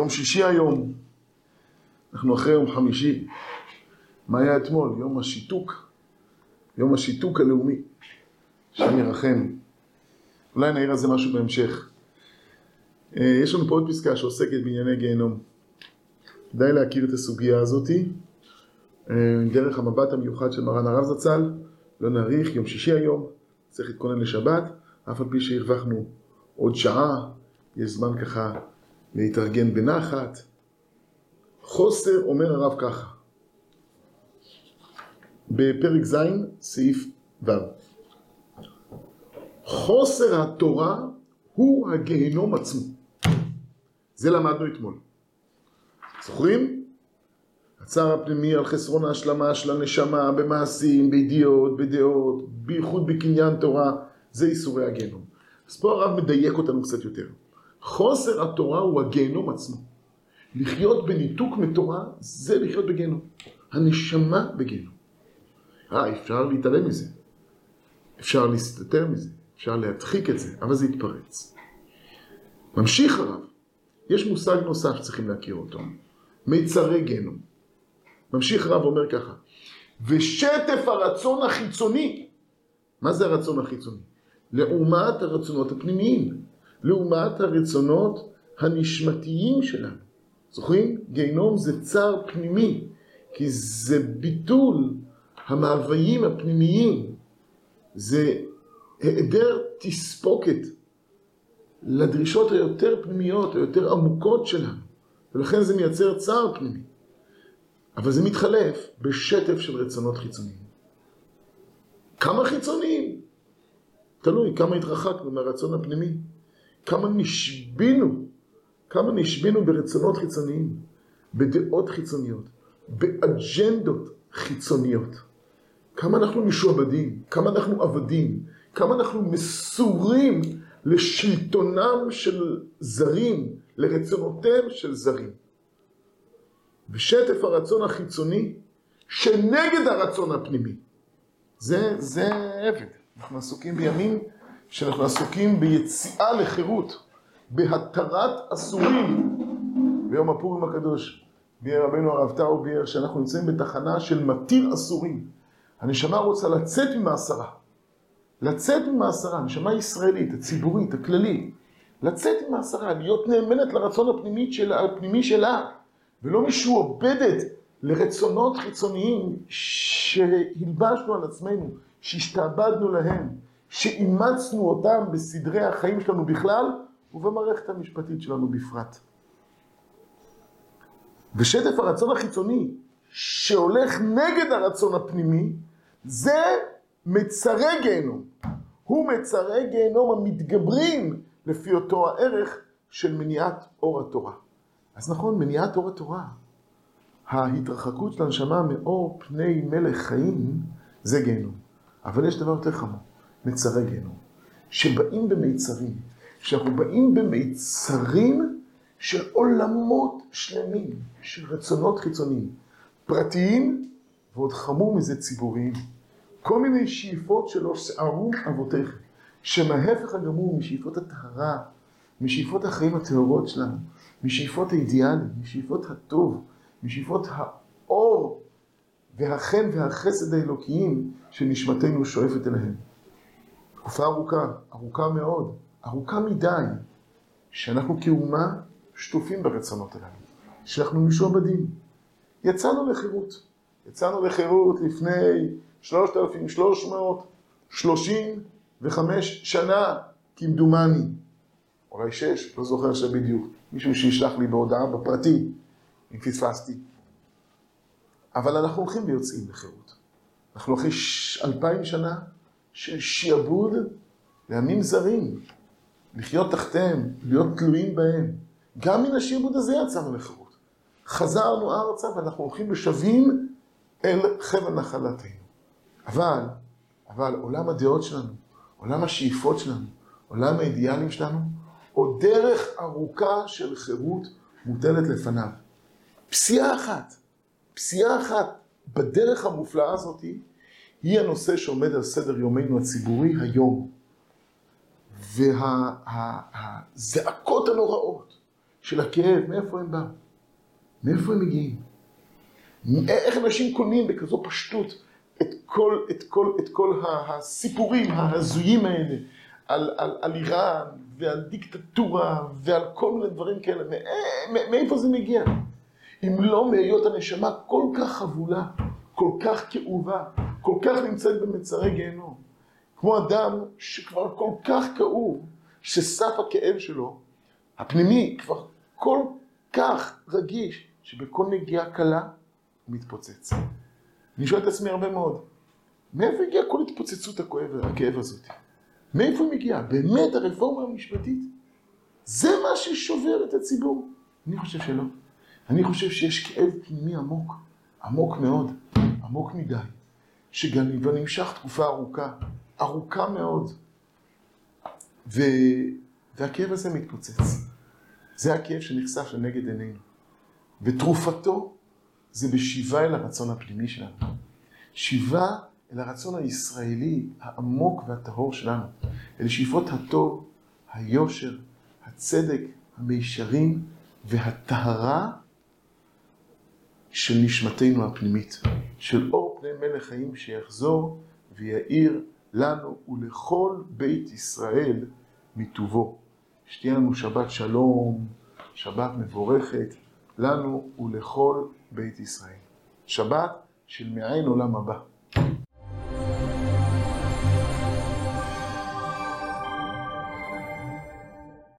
יום שישי היום, אנחנו אחרי יום חמישי. מה היה אתמול? יום השיתוק, יום השיתוק הלאומי. השם ירחם. אולי נעיר על זה משהו בהמשך. אה, יש לנו פה עוד פסקה שעוסקת בענייני גיהנום. כדאי להכיר את הסוגיה הזאתי, אה, דרך המבט המיוחד של מרן הרב זצ"ל. לא נאריך, יום שישי היום, צריך להתכונן לשבת, אף על פי שהרווחנו עוד שעה, יש זמן ככה להתארגן בנחת. חוסר, אומר הרב ככה, בפרק ז', סעיף ו'. חוסר התורה הוא הגיהנום עצמו. זה למדנו אתמול. זוכרים? הצער הפנימי על חסרון ההשלמה של הנשמה במעשים, בידיעות, בדעות, בייחוד בקניין תורה, זה איסורי הגיהנום. אז פה הרב מדייק אותנו קצת יותר. חוסר התורה הוא הגיהנום עצמו. לחיות בניתוק מתורה זה לחיות בגיהנום. הנשמה בגיהנום. אה, אפשר להתעלם מזה. אפשר להסתתר מזה. אפשר להדחיק את זה, אבל זה יתפרץ. ממשיך הרב. יש מושג נוסף שצריכים להכיר אותו. מיצרי גיהנום. ממשיך הרב ואומר ככה. ושטף הרצון החיצוני. מה זה הרצון החיצוני? לעומת הרצונות הפנימיים. לעומת הרצונות הנשמתיים שלנו. זוכרים? גיהנום זה צער פנימי, כי זה ביטול המאוויים הפנימיים. זה היעדר תספוקת לדרישות היותר פנימיות, היותר עמוקות שלנו. ולכן זה מייצר צער פנימי. אבל זה מתחלף בשטף של רצונות חיצוניים. כמה חיצוניים? תלוי כמה התרחקנו מהרצון הפנימי. כמה נשבינו, כמה נשבינו ברצונות חיצוניים, בדעות חיצוניות, באג'נדות חיצוניות. כמה אנחנו משועבדים, כמה אנחנו עבדים, כמה אנחנו מסורים לשלטונם של זרים, לרצונותיהם של זרים. ושטף הרצון החיצוני שנגד הרצון הפנימי. זה, זה עבד. אנחנו עסוקים בימים שאנחנו עסוקים ביציאה לחירות, בהתרת אסורים. ביום הפורים הקדוש, ביאר רבנו הרב טאו ביאר שאנחנו נמצאים בתחנה של מתיר אסורים. הנשמה רוצה לצאת ממאסרה. לצאת ממאסרה, הנשמה הישראלית, הציבורית, הכללית. לצאת ממאסרה, להיות נאמנת לרצון הפנימי שלה, הפנימי שלה, ולא משועבדת לרצונות חיצוניים שהלבשנו על עצמנו, שהשתעבדנו להם. שאימצנו אותם בסדרי החיים שלנו בכלל ובמערכת המשפטית שלנו בפרט. ושטף הרצון החיצוני שהולך נגד הרצון הפנימי זה מצרי גיהנום. הוא מצרי גיהנום המתגברים לפי אותו הערך של מניעת אור התורה. אז נכון, מניעת אור התורה, ההתרחקות של הנשמה מאור פני מלך חיים זה גיהנום. אבל יש דבר יותר חמור. מצרי גיהנום, שבאים במיצרים, שאנחנו באים במיצרים של עולמות שלמים, של רצונות חיצוניים, פרטיים, ועוד חמור מזה ציבוריים. כל מיני שאיפות שלא שערו אבותיכם, שמההפך הגמור משאיפות הטהרה, משאיפות החיים הטהורות שלנו, משאיפות האידיאלים, משאיפות הטוב, משאיפות האור והחן והחסד האלוקיים שנשמתנו שואפת אליהם. תקופה ארוכה, ארוכה מאוד, ארוכה מדי, שאנחנו כאומה שטופים ברצונות הללו, שאנחנו משועבדים. יצאנו לחירות. יצאנו לחירות לפני 3,335 שנה, כמדומני. אולי שש, לא זוכר עכשיו בדיוק. מישהו שישלח לי בהודעה בפרטי, אם פספסתי. אבל אנחנו הולכים ויוצאים לחירות. אנחנו אחרי אלפיים שנה של שיעבוד לעמים זרים, לחיות תחתיהם, להיות תלויים בהם. גם מן השיעבוד הזה יצאנו לחירות. חזרנו ארצה ואנחנו הולכים ושבים אל חבל נחלתנו. אבל, אבל עולם הדעות שלנו, עולם השאיפות שלנו, עולם האידיאלים שלנו, עוד דרך ארוכה של חירות מוטלת לפניו. פסיעה אחת, פסיעה אחת בדרך המופלאה הזאתי, היא הנושא שעומד על סדר יומנו הציבורי היום. והזעקות הנוראות של הכאב, מאיפה הם באו? מאיפה הם מגיעים? איך אנשים קונים בכזו פשטות את כל, את כל, את כל הסיפורים ההזויים האלה על, על, על איראן ועל דיקטטורה ועל כל מיני דברים כאלה, מאיפה זה מגיע? אם לא מהיות הנשמה כל כך חבולה, כל כך כאובה, כל כך נמצאת במצרי גיהנום. כמו אדם שכבר כל כך כאוב, שסף הכאב שלו, הפנימי, כבר כל כך רגיש, שבכל נגיעה קלה הוא מתפוצץ. אני שואל את עצמי הרבה מאוד, מאיפה הגיעה כל התפוצצות הכואב, הכאב הזאת? מאיפה היא מגיעה? באמת הרפורמה המשפטית? זה מה ששובר את הציבור? אני חושב שלא. אני חושב שיש כאב פנימי עמוק, עמוק מאוד, עמוק מדי, שגם נמשך תקופה ארוכה, ארוכה מאוד. ו... והכאב הזה מתפוצץ. זה הכאב שנחשף לנגד עינינו. ותרופתו זה בשיבה אל הרצון הפנימי שלנו. שיבה אל הרצון הישראלי העמוק והטהור שלנו, אל שאיפות הטוב, היושר, הצדק, המישרים והטהרה של נשמתנו הפנימית, של אור פני מלך חיים שיחזור ויאיר לנו ולכל בית ישראל מטובו. שתהיה לנו שבת שלום, שבת מבורכת, לנו ולכל בית ישראל. שבת של מעין עולם הבא.